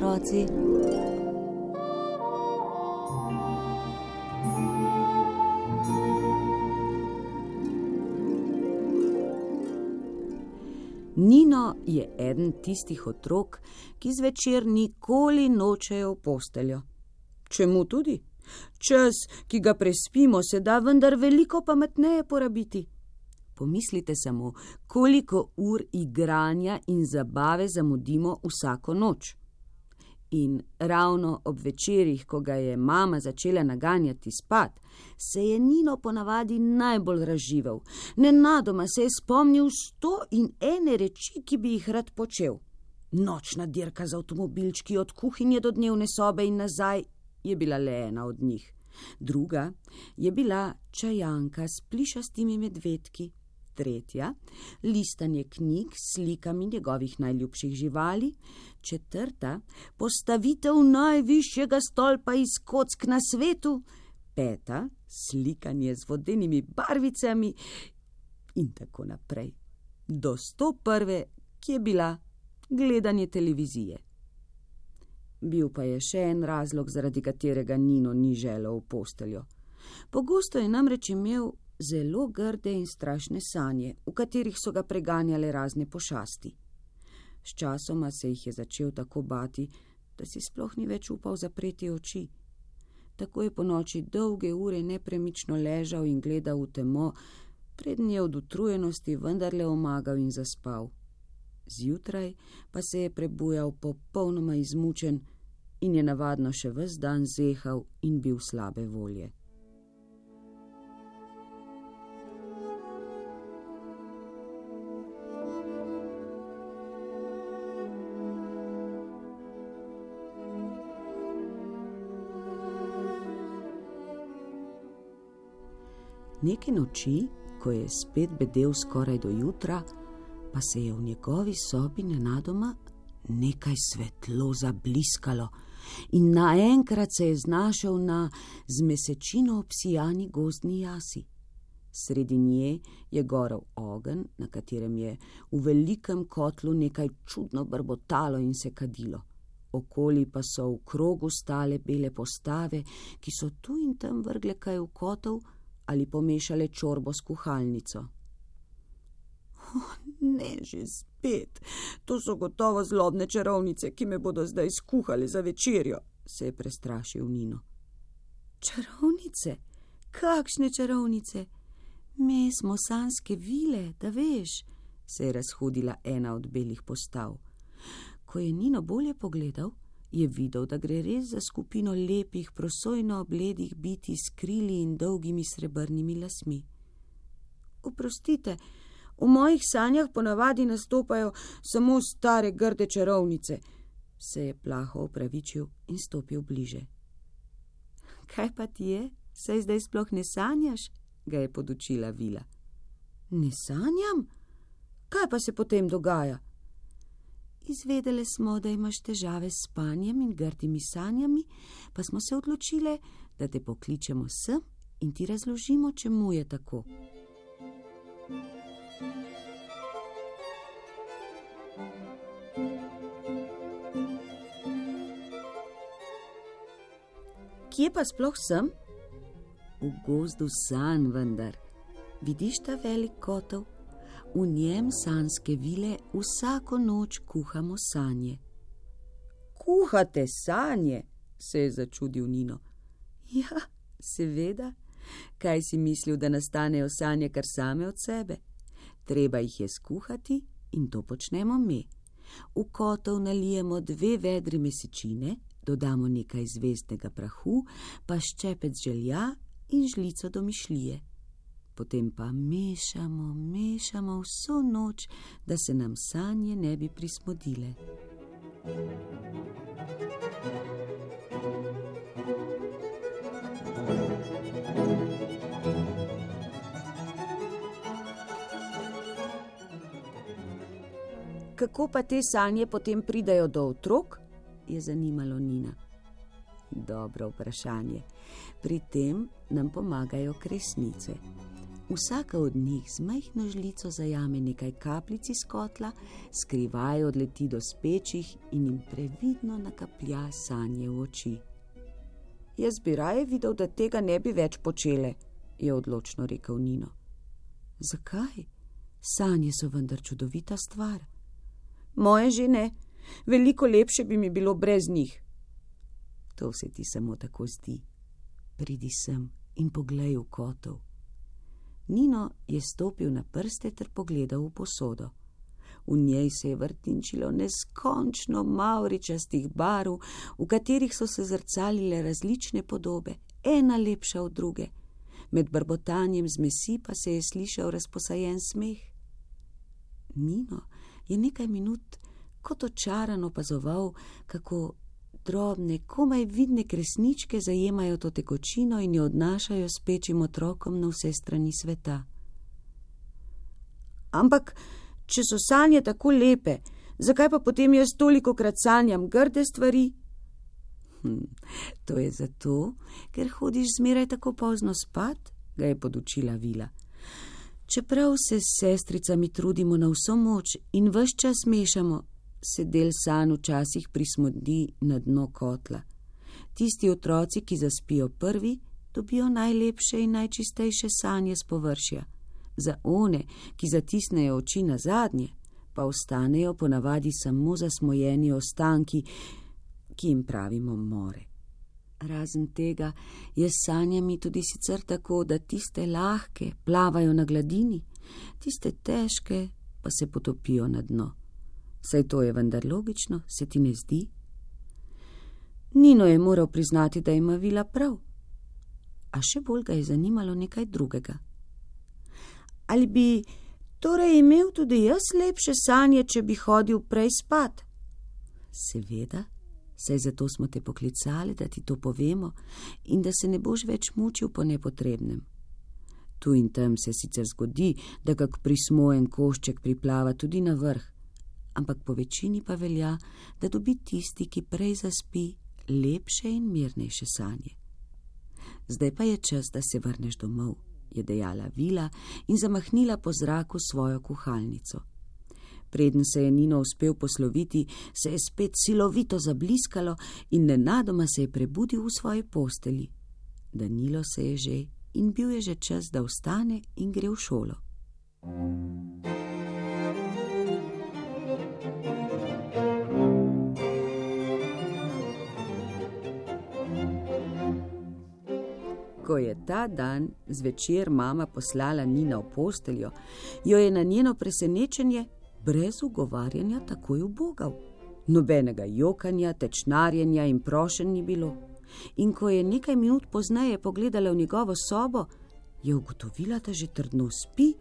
Otroci. Nino je eden tistih otrok, ki zvečer nikoli nočejo v posteljo. Čemu tudi? Čas, ki ga prespimo, se da vendar veliko pametneje porabiti. Pomislite samo, koliko ur igranja in zabave zamudimo vsako noč. In ravno ob večerjih, ko ga je mama začela naganjati spat, se je Nino ponavadi najbolj razživel. Nenadoma se je spomnil sto in ene reči, ki bi jih rad počel. Nočna dirka z avtomobilčki od kuhinje do dnevne sobe in nazaj je bila le ena od njih. Druga je bila čajanka s plišastimi medvedki tretja, listanje knjig s slikami njegovih najljubših živali, četrta, postavitev najvišjega stolpa iz kock na svetu, peta, slikanje z vodenimi barvicami in tako naprej. Do sto prve, ki je bila gledanje televizije. Bil pa je še en razlog, zaradi katerega Nino ni želel v posteljo. Pogosto je namreč imel zelo grde in strašne sanje, v katerih so ga preganjale razne pošasti. Sčasoma se jih je začel tako bati, da si sploh ni več upal zapreti oči. Tako je po noči dolge ure nepremično ležal in gledal v temo, prednji je od utrujenosti vendarle omagal in zaspal. Zjutraj pa se je prebujal popolnoma izmučen in je navadno še ves dan zehal in bil slabe volje. Neke noči, ko je spet bedel skoraj do jutra, pa se je v njegovi sobi nenadoma nekaj svetlo zabliskalo in naenkrat se je znašel na zmesečino obsijani gozdni jasi. Sredi nje je gorel ogen, na katerem je v velikem kotlu nekaj čudno brbotalo in se kadilo. Okoli pa so v krogu stale bele postave, ki so tu in tam vrgle kaj v kotov, ali pomešale čorbo s kuhalnico. Oh, ne, že spet, to so gotovo zlobne čarovnice, ki me bodo zdaj skuhali za večerjo, se je prestrašil Nino. Čarovnice? Kakšne čarovnice? Mi smo sanske vile, da veš, se je razhudila ena od belih postav. Ko je Nino bolje pogledal, je videl, da gre res za skupino lepih, prosojno obledih biti s krili in dolgimi srebrnimi lasmi. Oprostite, v mojih sanjah ponavadi nastopajo samo stare grde čarovnice, se je plaho opravičil in stopil bliže. Kaj pa ti je, saj zdaj sploh ne sanjaš? ga je podučila Vila. Ne sanjam? Kaj pa se potem dogaja? Izvedeli smo, da imaš težave s spanjem in grdimi sanjami, pa smo se odločili, da te pokličemo sem in ti razložimo, čemu je tako. Kje pa sploh sem? V gozdu san, vendar. Vidiš ta velik kotov? V njem sanske vile vsako noč kuhamo sanje. Kuhate sanje, se je začudil Nino. Ja, seveda, kaj si mislil, da nastanejo sanje kar same od sebe? Treba jih je skuhati in to počnemo mi. V kotov nalijemo dve vedri mesečine, dodamo nekaj zvezdnega prahu, pa ščepec želja in žlico domišljije potem pa mešamo, mešamo vso noč, da se nam sanje ne bi prismodile. Kako pa te sanje potem pridajo do otrok? je zanimalo Nina. Dobro vprašanje. Pri tem nam pomagajo kresnice. Vsaka od njih z majhno žlico zajame nekaj kapljic iz kotla, skrivaj odleti do spečih in jim previdno nakaplja sanje v oči. Jaz bi raje videl, da tega ne bi več počele, je odločno rekel Nino. Zakaj? Sanje so vendar čudovita stvar. Moje že ne, veliko lepše bi mi bilo brez njih. To se ti samo tako zdi. Pridi sem in poglej v kotov. Nino je stopil na prste ter pogledal v posodo. V njej se je vrtinčilo neskončno mauričastih barv, v katerih so se zrcalile različne podobe, ena lepša od druge. Med brbotanjem zmesi pa se je slišal razposajen smeh. Nino je nekaj minut kot očaran opazoval, kako drobne, komaj vidne kresničke zajemajo to tekočino in jo odnašajo s pečim otrokom na vse strani sveta. Ampak, če so sanje tako lepe, zakaj pa potem jaz toliko krat sanjam grde stvari? Hm, to je zato, ker hodiš zmeraj tako pozno spat, ga je podučila Vila. Čeprav se s sestricami trudimo na vso moč in vse čas mešamo, se del san včasih prismodi na dno kotla. Tisti otroci, ki zaspijo prvi, dobijo najlepše in najčistejše sanje z površja. Za one, ki zatisnejo oči na zadnje, pa ostanejo ponavadi samo zasmojeni ostanki, ki jim pravimo more. Razen tega je s sanjami tudi sicer tako, da tiste lahke plavajo na gladini, tiste težke pa se potopijo na dno. Saj to je vendar logično, se ti ne zdi? Nino je moral priznati, da ima vila prav. A še bolj ga je zanimalo nekaj drugega. Ali bi torej imel tudi jaz lepše sanje, če bi hodil prej spat? Seveda, saj zato smo te poklicali, da ti to povemo in da se ne boš več mučil po nepotrebnem. Tu in tam se sicer zgodi, da kak prismojen košček priplava tudi na vrh ampak po večini pa velja, da dobi tisti, ki prej zaspi, lepše in mirnejše sanje. Zdaj pa je čas, da se vrneš domov, je dejala Vila in zamahnila po zraku svojo kuhalnico. Preden se je Nino uspel posloviti, se je spet silovito zabliskalo in nenadoma se je prebudil v svoji posteli. Danilo se je že in bil je že čas, da vstane in gre v šolo. Thank you. Ko je ta dan zvečer mama poslala Nina v posteljo, jo je na njeno presenečenje brez ugovarjanja takoj ubogal. Nobenega jokanja, tečnarjenja in prošen ni bilo. In ko je nekaj minut pozneje pogledala v njegovo sobo, je ugotovila, da že trdno spi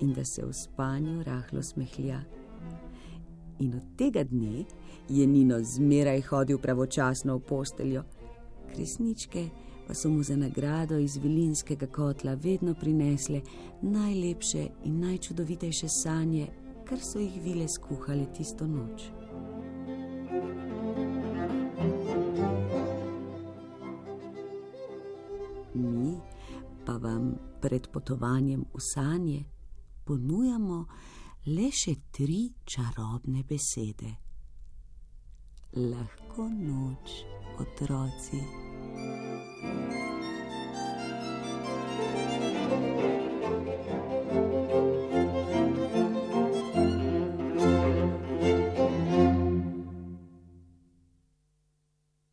in da se v spanju rahlo smehlja. In od tega dne je Nino zmeraj hodil pravočasno v posteljo. Kresničke pa so mu za nagrado iz vilinskega kotla vedno prinesle najlepše in najčudovitejše sanje, kar so jih vile skuhali tisto noč. Mi pa vam pred potovanjem v sanje ponujamo le še tri čarobne besede. Lahko noč, otroci.